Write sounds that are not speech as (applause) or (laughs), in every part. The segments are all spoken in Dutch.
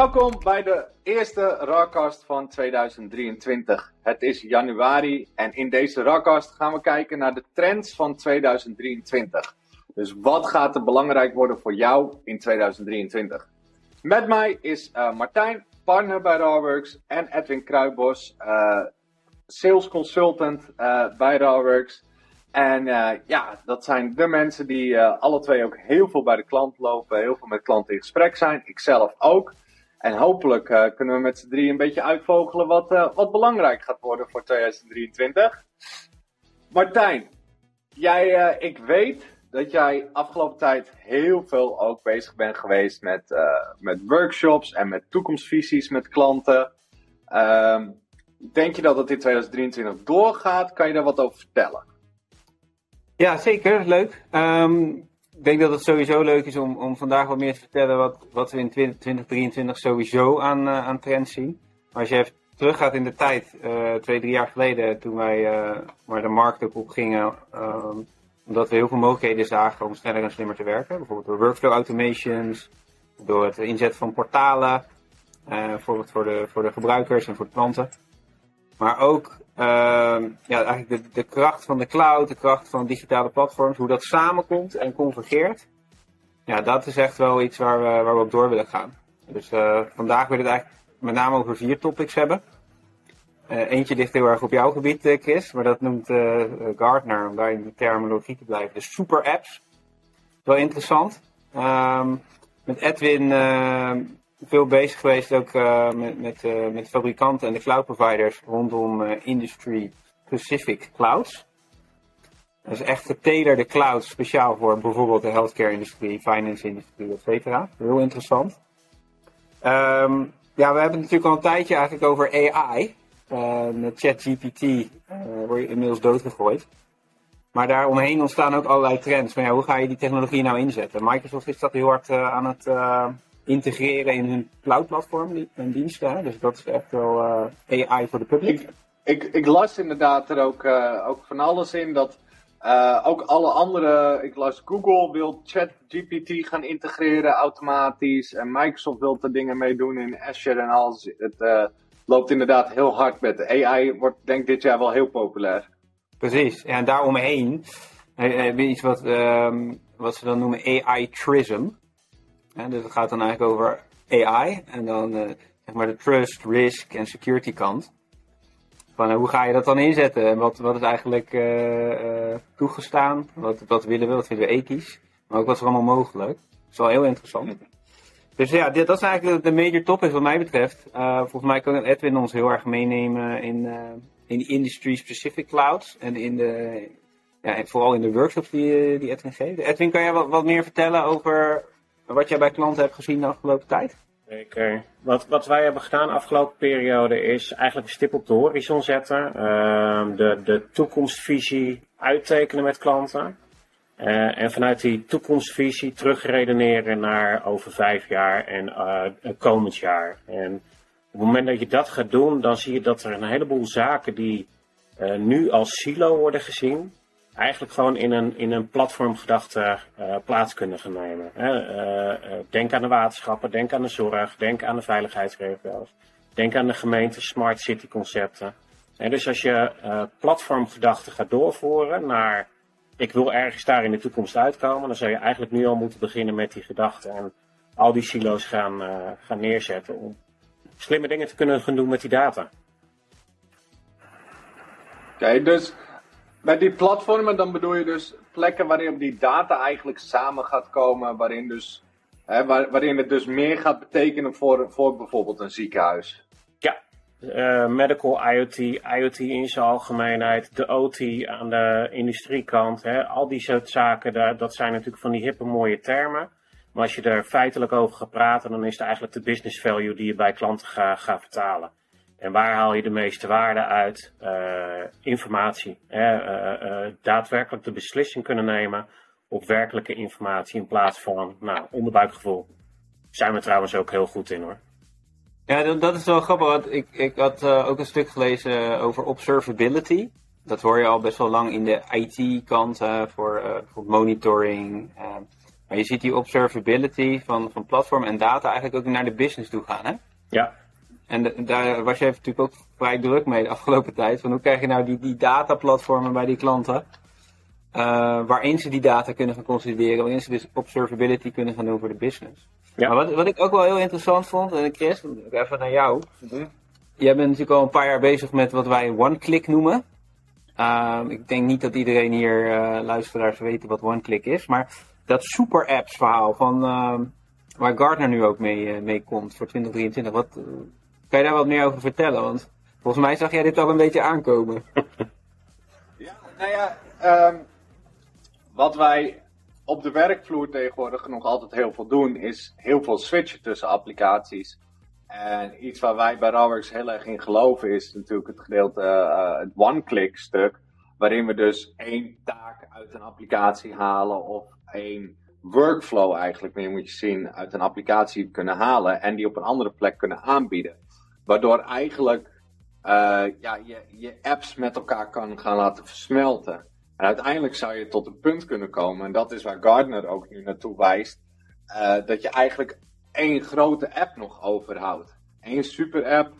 Welkom bij de eerste Rawcast van 2023. Het is januari en in deze Rawcast gaan we kijken naar de trends van 2023. Dus wat gaat er belangrijk worden voor jou in 2023? Met mij is uh, Martijn, partner bij Rawworks, en Edwin Kruijbos, uh, sales consultant uh, bij Rawworks. En ja, dat zijn de mensen die alle twee ook heel veel bij de klant lopen, heel veel met klanten in gesprek zijn. Ikzelf ook. En hopelijk uh, kunnen we met z'n drie een beetje uitvogelen wat, uh, wat belangrijk gaat worden voor 2023. Martijn, jij, uh, ik weet dat jij afgelopen tijd heel veel ook bezig bent geweest met, met workshops en met toekomstvisies met klanten. Ehm, denk je dat het in 2023 doorgaat? Kan je daar wat over vertellen? Ja, zeker. Leuk. Um, ik denk dat het sowieso leuk is om, om vandaag wat meer te vertellen wat, wat we in 2023 sowieso aan, uh, aan trends zien. Maar als je even teruggaat in de tijd, uh, twee, drie jaar geleden, toen wij uh, maar de markt ook op gingen, omdat we heel veel mogelijkheden zagen om sneller en slimmer te werken. Bijvoorbeeld door workflow automations, door het inzetten van portalen, bijvoorbeeld voor de, voor de gebruikers en voor de klanten. Maar ook ja, eigenlijk de, kracht van de cloud, de kracht van digitale platforms, hoe dat samenkomt en convergeert. Ja, dat is echt wel iets waar we, waar we op door willen gaan. Dus uh, vandaag wil ik het eigenlijk met name over vier topics hebben. Uh, eentje ligt heel erg op jouw gebied, eh, Chris, maar dat noemt uh, Gartner, om daar in de terminologie te blijven. De super apps. Wel interessant. Um, met Edwin ehm, veel bezig geweest ook uh, met, met, uh, met fabrikanten en de cloud providers rondom uh, industry specific clouds. Dat is echt de cloud speciaal voor bijvoorbeeld de healthcare industrie, finance industrie, et cetera. Heel interessant. Um, ja, we hebben het natuurlijk al een tijdje eigenlijk over AI. met ChatGPT word je inmiddels doodgegooid. Maar daaromheen ontstaan ook allerlei trends. Maar ja, hoe ga je die technologie nou inzetten? Microsoft is dat heel hard aan het integreren in hun cloud-platform en diensten. Dus dat is echt wel uh, AI voor de publiek. Ik, ik, las inderdaad er ook, uh, ook van alles in dat uh, ook alle andere, ik las Google wil ChatGPT gaan integreren automatisch en Microsoft wil er dingen mee doen in Azure en alles. Het loopt inderdaad heel hard met de AI, wordt denk ik dit jaar wel heel populair. Precies, en daaromheen hebben we iets wat, um, wat ze dan noemen AI-trism. Dus het gaat dan eigenlijk over AI en dan uh, zeg maar de trust, risk en security kant. Van uh, hoe ga je dat dan inzetten en wat, wat is eigenlijk uh, toegestaan? Wat, wat willen we, wat vinden we ethisch? Maar ook wat is er allemaal mogelijk. Dat is wel heel interessant. Dus ja, dit, dat is eigenlijk de major topic wat mij betreft. volgens mij kan Edwin ons heel erg meenemen in, in de industry-specific clouds. En in de, ja, vooral in de workshops die, die Edwin geeft. Edwin, kan jij wat, wat meer vertellen over wat jij bij klanten hebt gezien de afgelopen tijd? Zeker. Wat, wat wij hebben gedaan de afgelopen periode is eigenlijk een stip op de horizon zetten. Uh, de, de toekomstvisie uittekenen met klanten. Uh, en vanuit die toekomstvisie terugredeneren naar over vijf jaar en uh, komend jaar. En op het moment dat je dat gaat doen, dan zie je dat er een heleboel zaken die uh, nu als silo worden gezien, eigenlijk gewoon in een, in een platformgedachte uh, plaats kunnen gaan nemen. Hè. Uh, denk aan de waterschappen, denk aan de zorg, denk aan de veiligheidsregio's. Denk aan de gemeente smart city concepten. En dus als je platformgedachte gaat doorvoeren naar ik wil ergens daar in de toekomst uitkomen, dan zou je eigenlijk nu al moeten beginnen met die gedachten en al die silo's gaan, gaan neerzetten om slimme dingen te kunnen gaan doen met die data. Oké, dus bij die platformen dan bedoel je dus plekken waarin die data eigenlijk samen gaat komen, waarin, dus, hè, waarin het dus meer gaat betekenen voor, voor bijvoorbeeld een ziekenhuis. Ja, uh, medical IoT, IoT in zijn algemeenheid, de OT aan de industriekant, hè, al die soort zaken, daar, dat zijn natuurlijk van die hippe mooie termen. Maar als je er feitelijk over gaat praten, dan is het eigenlijk de business value die je bij klanten gaat ga vertalen. En waar haal je de meeste waarde uit? Uh, informatie. Hè? Uh, uh, daadwerkelijk de beslissing kunnen nemen op werkelijke informatie in plaats van nou, onderbuikgevoel. Zijn we trouwens ook heel goed in hoor. Ja, dat, dat is wel grappig. Want ik, ik had ook een stuk gelezen over observability. Dat hoor je al best wel lang in de IT-kant voor, voor monitoring. Maar je ziet die observability van, van platform en data eigenlijk ook naar de business toe gaan, hè? Ja. En daar was je natuurlijk ook vrij druk mee de afgelopen tijd. Van hoe krijg je nou die, die dataplatformen bij die klanten? Uh, waarin ze die data kunnen gaan consolideren, waarin ze dus observability kunnen gaan doen voor de business. Ja. Maar wat, wat ik ook wel heel interessant vond, en Chris, even naar jou. Jij bent natuurlijk al een paar jaar bezig met wat wij one-click noemen. Uh, ik denk niet dat iedereen hier uh, luisteraars weten wat one-click is, maar dat super apps verhaal van uh, waar Gartner nu ook mee, uh, mee komt voor 2023. Wat, kan je daar wat meer over vertellen? Want volgens mij zag jij dit al een beetje aankomen. (laughs) ja, nou ja, um, wat wij op de werkvloer tegenwoordig nog altijd heel veel doen, is heel veel switchen tussen applicaties. En iets waar wij bij Rawworks heel erg in geloven is natuurlijk het gedeelte, uh, het one-click stuk. Waarin we dus één taak uit een applicatie halen of één workflow eigenlijk meer moet je zien uit een applicatie kunnen halen en die op een andere plek kunnen aanbieden. Waardoor eigenlijk uh, ja, je, je apps met elkaar kan gaan laten versmelten. En uiteindelijk zou je tot een punt kunnen komen, en dat is waar Gardner ook nu naartoe wijst, uh, dat je eigenlijk één grote app nog overhoudt. Eén super app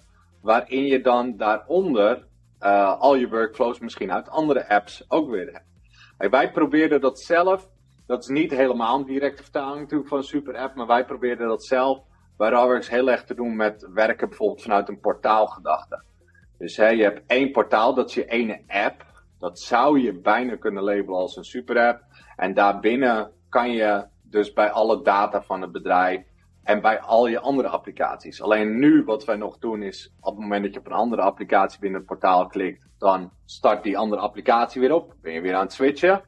waarin je dan daaronder uh, al je workflows misschien uit andere apps ook weer hebt. Wij probeerden dat zelf, dat is niet helemaal een directe vertaling natuurlijk van een super app, maar wij probeerden dat zelf bij Rawworks heel erg te doen met werken bijvoorbeeld vanuit een portaalgedachte. Dus hè, je hebt één portaal, dat is je ene app. Dat zou je bijna kunnen labelen als een super app. En daarbinnen kan je dus bij alle data van het bedrijf en bij al je andere applicaties. Alleen nu wat wij nog doen is, op het moment dat je op een andere applicatie binnen het portaal klikt, dan start die andere applicatie weer op. Ben je weer aan het switchen.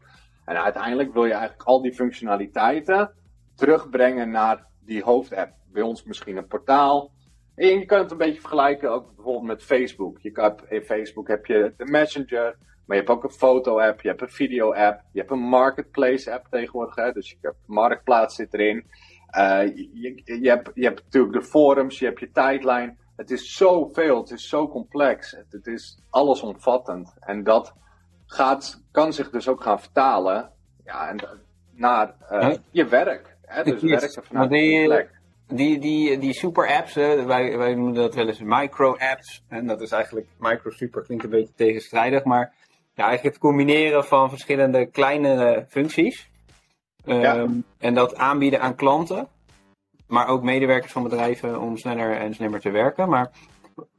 En uiteindelijk wil je eigenlijk al die functionaliteiten terugbrengen naar die hoofdapp. Bij ons misschien een portaal. En je kan het een beetje vergelijken ook bijvoorbeeld met Facebook. Je kan, in Facebook heb je de Messenger, maar je hebt ook een foto-app, je hebt een video-app, je hebt een marketplace-app tegenwoordig. Hè? Dus je hebt marktplaats zit erin. Uh, je, je, hebt, je hebt natuurlijk de forums, je hebt je tijdlijn. Het is zoveel, het is zo complex. Het, het is allesomvattend. En dat gaat, kan zich dus ook gaan vertalen ja, en, naar uh, je werk. Hè? Dus (laughs) werken vanuit die plek. Die, die, die super apps, hè, wij, wij noemen dat wel eens micro apps. En dat is eigenlijk, micro super klinkt een beetje tegenstrijdig, maar ja, eigenlijk het combineren van verschillende kleinere functies. Um, En dat aanbieden aan klanten, maar ook medewerkers van bedrijven om sneller en slimmer te werken. Maar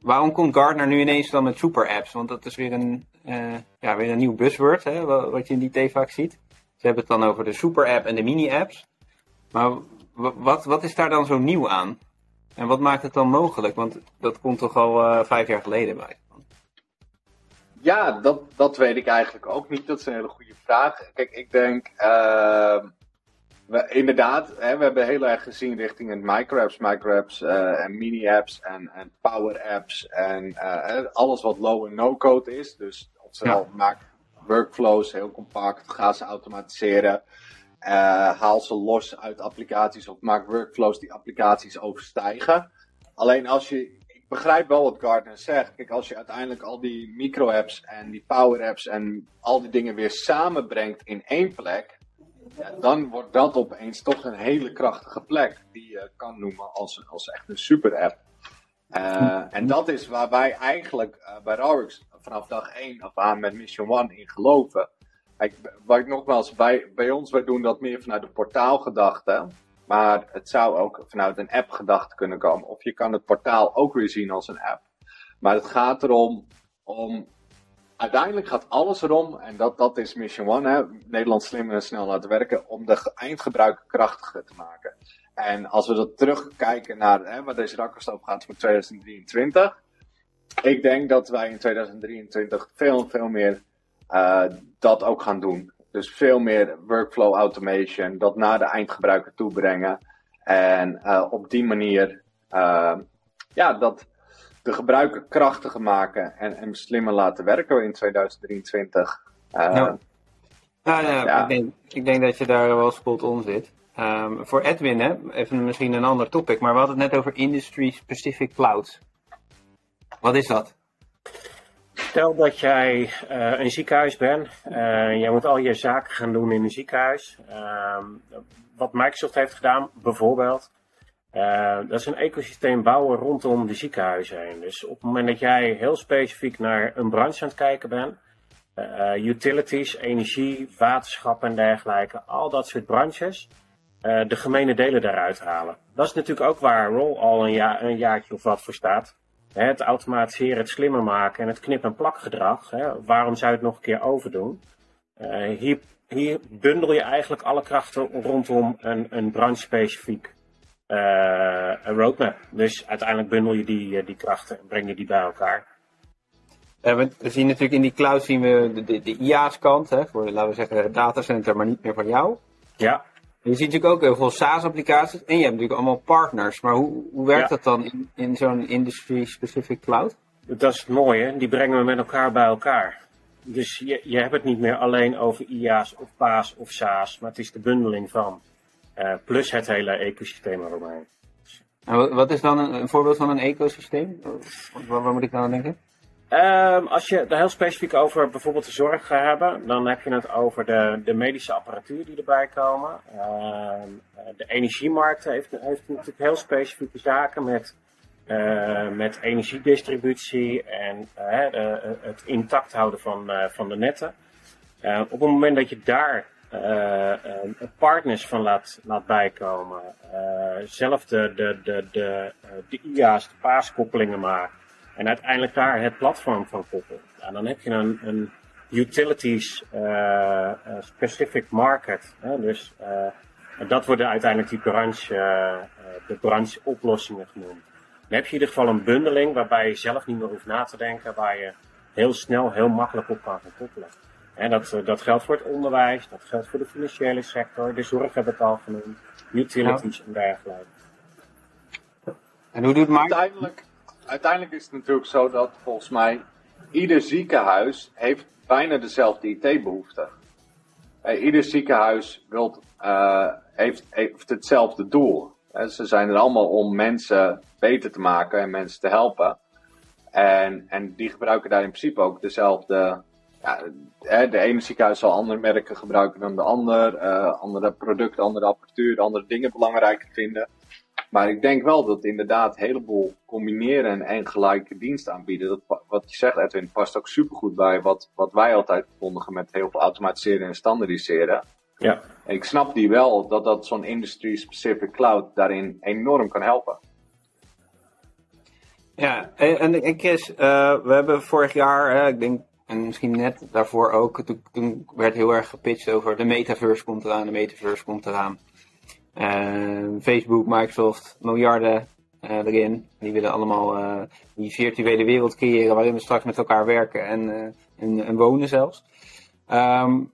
waarom komt Gartner nu ineens dan met super apps? Want dat is weer een, uh, ja, weer een nieuw buzzword, hè, wat je in die T vaak ziet. Ze hebben het dan over de super app en de mini apps. Maar wat, wat is daar dan zo nieuw aan? En wat maakt het dan mogelijk? Want dat komt toch al uh, vijf jaar geleden bij. Ja, dat, dat weet ik eigenlijk ook niet. Dat is een hele goede vraag. Kijk, ik denk, uh, we, inderdaad, hè, we hebben heel erg gezien richting het micro-apps, micro-apps uh, en mini-apps en, en power-apps en uh, alles wat low en no-code is. Dus ofwel ja. maak workflows heel compact, ga ze automatiseren, haal ze los uit applicaties of maak workflows die applicaties overstijgen. Alleen als je begrijp wel wat Gardner zegt. Kijk, als je uiteindelijk al die micro-apps en die power-apps en al die dingen weer samenbrengt in één plek, ja, dan wordt dat opeens toch een hele krachtige plek die je kan noemen als, als echt een super-app. Uh, en dat is waar wij eigenlijk uh, bij Rawix vanaf dag 1 af aan met Mission One in geloven. Kijk, wat ik nogmaals, bij, bij ons, wij doen dat meer vanuit de portaalgedachte. Maar het zou ook vanuit een app gedacht kunnen komen. Of je kan het portaal ook weer zien als een app. Maar het gaat erom, om, uiteindelijk gaat alles erom, en dat, dat is Mission One, hè, Nederland slimmer en snel laten werken, om de eindgebruiker krachtiger te maken. En als we dat terugkijken naar hè, waar deze rakkers gaat voor 2023. Ik denk dat wij in 2023 veel veel meer uh, dat ook gaan doen. Dus veel meer workflow automation, dat naar de eindgebruiker toe brengen. En uh, op die manier, uh, ja, dat de gebruiker krachtiger maken en, en slimmer laten werken in 2023. Uh, nou, nou, nou, ja. ik, denk, ik denk dat je daar wel spot on zit. Um, voor Edwin, hè, even misschien een ander topic, maar we hadden het net over Industry Specific Clouds. Wat is dat? Stel dat jij uh, een ziekenhuis bent. Uh, jij moet al je zaken gaan doen in een ziekenhuis. Uh, wat Microsoft heeft gedaan, bijvoorbeeld. Uh, dat is een ecosysteem bouwen rondom de ziekenhuizen heen. Dus op het moment dat jij heel specifiek naar een branche aan het kijken bent. utilities, energie, waterschap en dergelijke. Al dat soort branches. de gemene delen daaruit halen. Dat is natuurlijk ook waar Roll al een, jaar, een jaartje of wat voor staat het automatiseren, het slimmer maken en het knip- en plakgedrag. Hè, waarom zou je het nog een keer overdoen? Uh, hier, hier bundel je eigenlijk alle krachten rondom een, een branche-specifiek uh, roadmap. Dus uiteindelijk bundel je die, uh, die krachten en breng je die bij elkaar. we zien natuurlijk in die cloud zien we de, de, de IaaS kant, hè, voor laten we zeggen datacenter, maar niet meer van jou. Ja. Je ziet natuurlijk ook heel veel SaaS-applicaties en je hebt natuurlijk allemaal partners. Maar hoe, hoe werkt dat dan in, in zo'n industry-specific cloud? Dat is het mooie, die brengen we met elkaar bij elkaar. Dus je, je hebt het niet meer alleen over IaaS of PaaS of SaaS, maar het is de bundeling van. Uh, plus het hele ecosysteem eromheen. En wat is dan een, een voorbeeld van een ecosysteem? Waar, waar moet ik aan denken? Um, als je het heel specifiek over bijvoorbeeld de zorg gaat hebben, dan heb je het over de, de medische apparatuur die erbij komen. Um, de energiemarkt heeft, heeft natuurlijk heel specifieke zaken met, uh, met energiedistributie en de, het intact houden van, van de netten. op het moment dat je daar partners van laat, laat bijkomen, zelf de, de, de, de, de IA's, de paaskoppelingen maakt en uiteindelijk daar het platform van koppelen. Nou, dan heb je een, een utilities uh, specific market. Hè? Dus uh, dat worden uiteindelijk die branche, de branche oplossingen genoemd. Dan heb je in ieder geval een bundeling waarbij je zelf niet meer hoeft na te denken, waar je heel snel, heel makkelijk op kan gaan koppelen. En dat, dat geldt voor het onderwijs, dat geldt voor de financiële sector, de zorg hebben we het al genoemd, utilities en dergelijke. En hoe doet Mike? Uiteindelijk, uiteindelijk is het natuurlijk zo dat volgens mij ieder ziekenhuis heeft bijna dezelfde IT-behoeften. Uh, ieder ziekenhuis wilt, uh, heeft, heeft hetzelfde doel. Uh, ze zijn er allemaal om mensen beter te maken en mensen te helpen. En, en die gebruiken daar in principe ook dezelfde. Ja, de ene ziekenhuis zal andere merken gebruiken dan de ander. andere producten, andere apparatuur, andere dingen belangrijker vinden. Maar ik denk wel dat inderdaad een heleboel combineren en gelijke diensten aanbieden. Dat, wat je zegt, Edwin, past ook supergoed bij wat, wat wij altijd verkondigen met heel veel automatiseren en standaardiseren. Ja. En ik snap die wel dat dat zo'n industry-specific cloud daarin enorm kan helpen. Ja, en, en Chris, uh, we hebben vorig jaar, uh, ik denk, en misschien net daarvoor ook, toen, toen werd heel erg gepitcht over de metaverse komt eraan, de metaverse komt eraan. Uh, Facebook, Microsoft, miljarden uh, erin. Die willen allemaal uh, die virtuele wereld creëren waarin we straks met elkaar werken en, en, en, wonen zelfs. Um,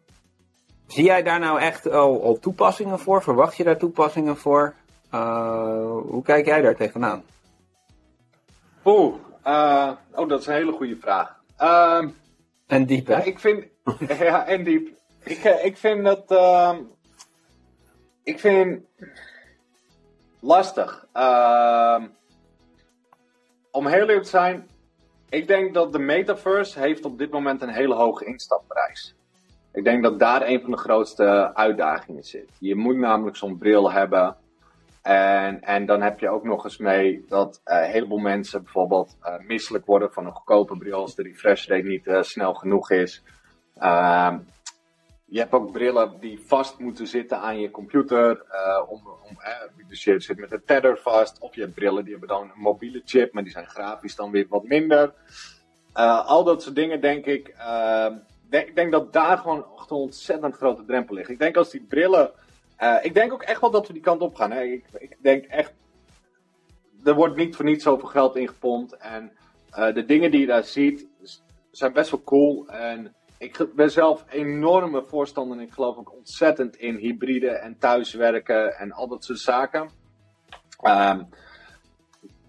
zie jij daar nou echt al, al, toepassingen voor? Verwacht je daar toepassingen voor? hoe kijk jij daar tegenaan? Oeh, oh, dat is een hele goede vraag. Uh, en diep, hè? Ja, ik vind... (laughs) ja, en diep. Ik, ik vind dat... Uh, ik vind lastig. Uh, om heel eerlijk te zijn, ik denk dat de metaverse heeft op dit moment een hele hoge instapprijs. Ik denk dat daar een van de grootste uitdagingen zit. Je moet namelijk zo'n bril hebben. En, en dan heb je ook nog eens mee dat uh, een heleboel mensen bijvoorbeeld uh, misselijk worden van een goedkope bril als de refresh rate niet uh, snel genoeg is. Je hebt ook brillen die vast moeten zitten aan je computer. Uh, om, om, eh, dus je zit met een tether vast. Of je hebt brillen die hebben dan een mobiele chip, maar die zijn grafisch dan weer wat minder. Uh, al dat soort dingen denk ik. Denk, ik denk dat daar gewoon een ontzettend grote drempel ligt. Ik denk als die brillen. ik denk ook echt wel dat we die kant op gaan. Hè. Ik, ik denk echt. Er wordt niet voor niets zoveel geld ingepompt. En de dingen die je daar ziet zijn best wel cool. En ik ben zelf enorme voorstander en ik geloof ook ontzettend in hybride en thuiswerken en al dat soort zaken. Um,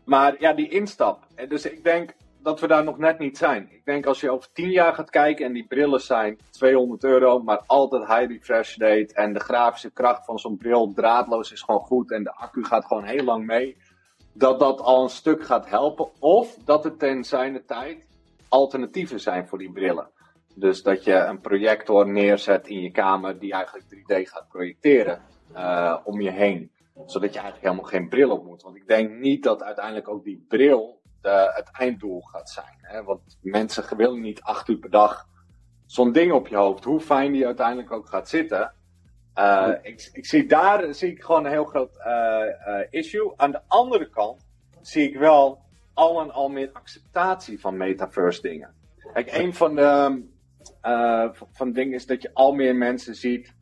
maar ja, die instap. Dus ik denk dat we daar nog net niet zijn. Ik denk als je over 10 jaar gaat kijken en die brillen zijn 200 euro, maar altijd high refresh rate en de grafische kracht van zo'n bril draadloos is gewoon goed en de accu gaat gewoon heel lang mee. Dat dat al een stuk gaat helpen. Of dat het ten zijne tijd alternatieven zijn voor die brillen. Dus dat je een projector neerzet in je kamer die eigenlijk 3D gaat projecteren uh, om je heen. Zodat je eigenlijk helemaal geen bril op moet. Want ik denk niet dat uiteindelijk ook die bril de, het einddoel gaat zijn. Hè? Want mensen willen niet acht uur per dag zo'n ding op je hoofd. Hoe fijn die uiteindelijk ook gaat zitten. Uh, ik, ik, zie daar zie ik gewoon een heel groot uh, issue. Aan de andere kant zie ik wel al en al meer acceptatie van metaverse dingen. Kijk, een van de, uh, van dingen is dat je al meer mensen ziet.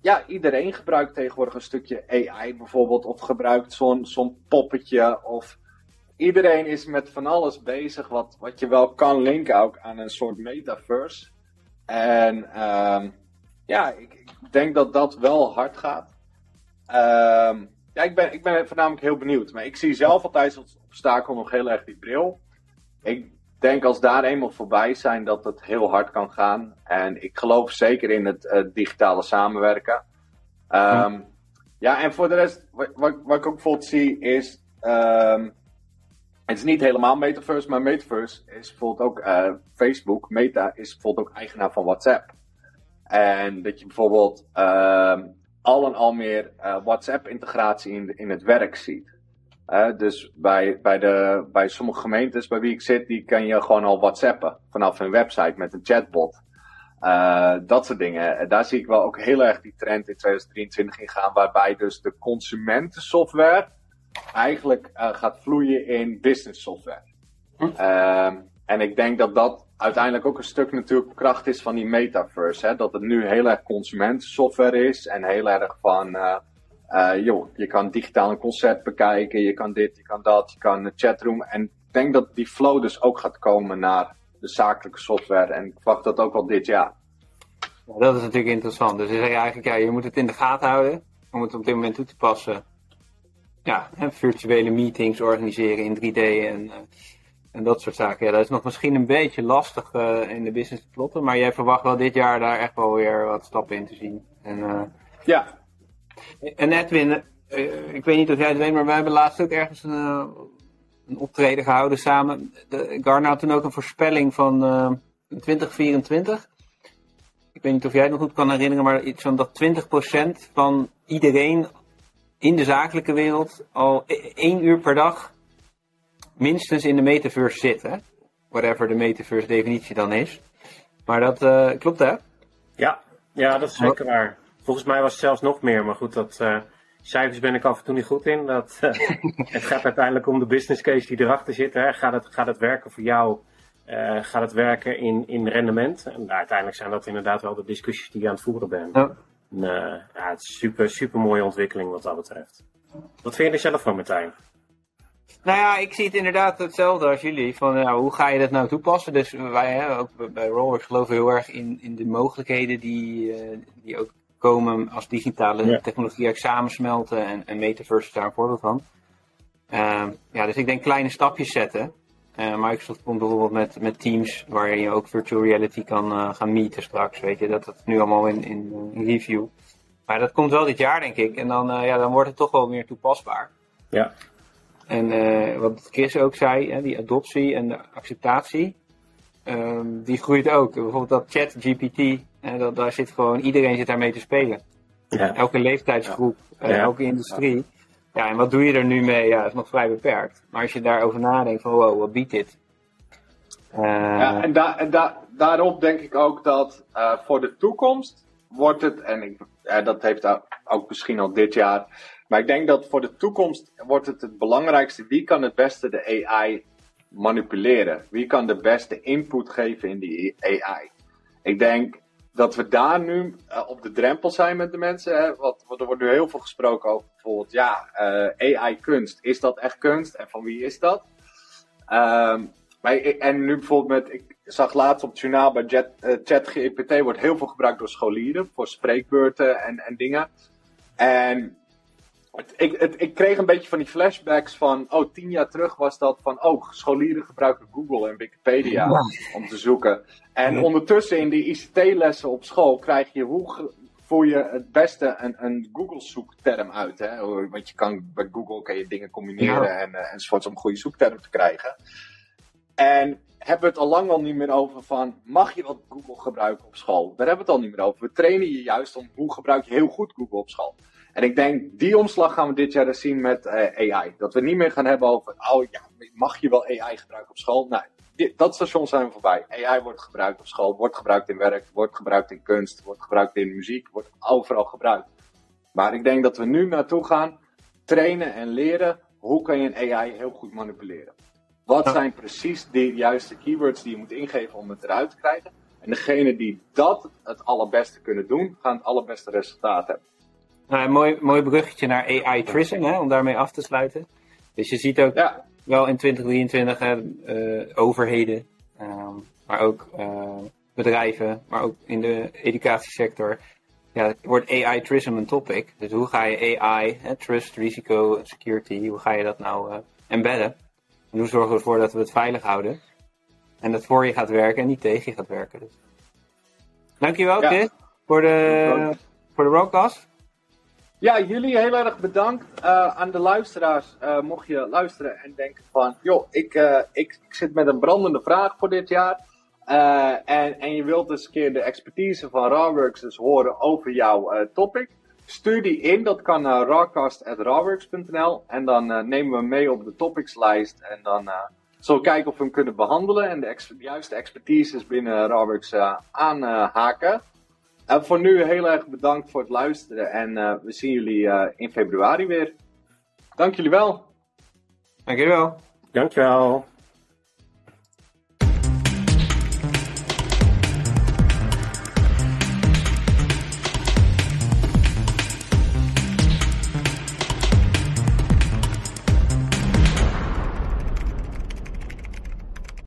Ja, iedereen gebruikt tegenwoordig een stukje AI bijvoorbeeld, of gebruikt zo'n zo'n poppetje. Of iedereen is met van alles bezig wat, wat je wel kan linken ook aan een soort metaverse. En uh, ja, ik, ik, denk dat dat wel hard gaat. Uh, ja, ik ben, ik ben voornamelijk heel benieuwd. Maar ik zie zelf altijd als obstakel nog heel erg die bril. Ik denk als daar eenmaal voorbij zijn dat het heel hard kan gaan. En ik geloof zeker in het uh, digitale samenwerken. Um, hm. Ja, en voor de rest, wat, wat, wat ik ook bijvoorbeeld zie is. Um, het is niet helemaal Metaverse, maar Metaverse is bijvoorbeeld ook uh, Facebook. Meta is bijvoorbeeld ook eigenaar van WhatsApp. En dat je bijvoorbeeld uh, al en al meer uh, WhatsApp-integratie in, in het werk ziet. Uh, dus bij, bij, de, bij sommige gemeentes bij wie ik zit, die kan je gewoon al WhatsAppen vanaf een website met een chatbot. Uh, dat soort dingen. En daar zie ik wel ook heel erg die trend in 2023 in gaan, waarbij dus de consumentensoftware eigenlijk uh, gaat vloeien in business software. Hm. en ik denk dat dat uiteindelijk ook een stuk natuurlijk kracht is van die metaverse. Hè? Dat het nu heel erg consumentensoftware is en heel erg van, uh, joh, je kan digitaal een concert bekijken, je kan dit, je kan dat, je kan een chatroom. En ik denk dat die flow dus ook gaat komen naar de zakelijke software en ik verwacht dat ook al dit jaar. Ja, dat is natuurlijk interessant. Dus je zegt eigenlijk, ja, je moet het in de gaten houden om het op dit moment toe te passen. Ja, virtuele meetings organiseren in 3D en... Uh, en dat soort zaken. Ja, dat is nog misschien een beetje lastig uh, in de business te plotten. Maar jij verwacht wel dit jaar daar echt wel weer wat stappen in te zien. En, ja. En Edwin, uh, ik weet niet of jij het weet, maar wij hebben laatst ook ergens een, een optreden gehouden samen. De, Garner had toen ook een voorspelling van 2024. Ik weet niet of jij het nog goed kan herinneren, maar iets van dat 20% van iedereen in de zakelijke wereld al e-, één uur per dag minstens in de metaverse zitten. Whatever de metaverse definitie dan is. Maar dat klopt hè? Ja, ja, dat is zeker waar. Volgens mij was het zelfs nog meer, maar goed, dat uh, cijfers ben ik af en toe niet goed in. Dat, uh, (laughs) het gaat uiteindelijk om de business case die erachter zit. Hè. Gaat, het, gaat het werken voor jou? gaat het werken in, in rendement? En uiteindelijk zijn dat inderdaad wel de discussies die je aan het voeren bent. Ja. En, ja, het is super, super mooie ontwikkeling wat dat betreft. Wat vind je er zelf van, Martijn? Nou ja, ik zie het inderdaad hetzelfde als jullie. Van nou, hoe ga je dat nou toepassen? Dus wij, hè, ook bij Rollers geloven heel erg in, in de mogelijkheden die, uh, die ook komen als digitale ja. technologie samensmelten. En, en Metaverse daar een voorbeeld van. Uh, ja, dus ik denk kleine stapjes zetten. Uh, Microsoft komt bijvoorbeeld met, met Teams, waar je ook virtual reality kan uh, gaan meeten straks. Weet je, dat dat nu allemaal in, in, in, review. Maar dat komt wel dit jaar, denk ik. En dan, ja, dan wordt het toch wel meer toepasbaar. Ja. En wat Chris ook zei, hè, die adoptie en de acceptatie, um, die groeit ook. Bijvoorbeeld dat chat Uh, dat, daar zit gewoon, iedereen zit daarmee te spelen. Ja. Elke leeftijdsgroep, ja. Uh, elke industrie. Ja. en wat doe je er nu mee? Ja, dat is nog vrij beperkt. Maar als je daarover nadenkt van wow, wat biedt dit? ja, en, da en da daarop denk ik ook dat voor de toekomst wordt het, en ik, dat heeft ook misschien al dit jaar, maar ik denk dat voor de toekomst wordt het het belangrijkste. Wie kan het beste de AI manipuleren? Wie kan de beste input geven in die AI? Ik denk dat we daar nu uh, op de drempel zijn met de mensen. Hè? Wat, er wordt nu heel veel gesproken over bijvoorbeeld, ja, uh, AI-kunst. Is dat echt kunst en van wie is dat? Um, en nu bijvoorbeeld met, ik zag laatst op het journaal bij Jet, uh, ChatGPT wordt heel veel gebruikt door scholieren voor spreekbeurten en, en dingen. En ik, het, ik kreeg een beetje van die flashbacks van, oh, tien jaar terug was dat van, oh, scholieren gebruiken Google en Wikipedia om te zoeken. En ondertussen in die ICT-lessen op school krijg je, hoe voer je het beste een, een Google-zoekterm uit? Hè? Want je kan, bij Google kan je dingen combineren en, uh, enzovoorts om een goede zoekterm te krijgen. En hebben we het al lang al niet meer over van, mag je wel Google gebruiken op school? Daar hebben we het al niet meer over. We trainen je juist om hoe gebruik je heel goed Google op school. En ik denk, die omslag gaan we dit jaar dus zien met eh, AI. Dat we niet meer gaan hebben over, oh ja, mag je wel AI gebruiken op school? Nee, dit, dat station zijn we voorbij. AI wordt gebruikt op school, wordt gebruikt in werk, wordt gebruikt in kunst, wordt gebruikt in muziek, wordt overal gebruikt. Maar ik denk dat we nu naartoe gaan trainen en leren hoe kan je een AI heel goed manipuleren. Wat zijn precies de juiste keywords die je moet ingeven om het eruit te krijgen? En degene die dat het allerbeste kunnen doen, gaan het allerbeste resultaat hebben. Nou, een mooi, mooi bruggetje naar AI tracing, hè, om daarmee af te sluiten. Dus je ziet ook Ja, wel in 2023 hè, eh, overheden, ehm, maar ook eh, bedrijven, maar ook in de educatiesector. Ja, wordt AI tracing een topic. Dus hoe ga je AI, hè, trust, risico, security, hoe ga je dat nou eh, embedden? En hoe zorgen we ervoor dat we het veilig houden? En dat voor je gaat werken en niet tegen je gaat werken. Dus. Dankjewel, Ja. Chris, voor de, voor de broadcast. Ja, jullie heel erg bedankt eh, aan de luisteraars. Eh, mocht je luisteren en denken van, joh, ik, eh, ik, ik zit met een brandende vraag voor dit jaar. En, en je wilt eens een keer de expertise van Rawworks dus horen over jouw topic. Stuur die in, dat kan naar rawcast.rawworks.nl. En dan nemen we mee op de topicslijst. En dan zullen we kijken of we hem kunnen behandelen. En de, juiste expertises binnen Rawworks aanhaken. En voor nu heel erg bedankt voor het luisteren en eh, we zien jullie eh, in februari weer. Dank jullie wel. Dankjewel. Dankjewel.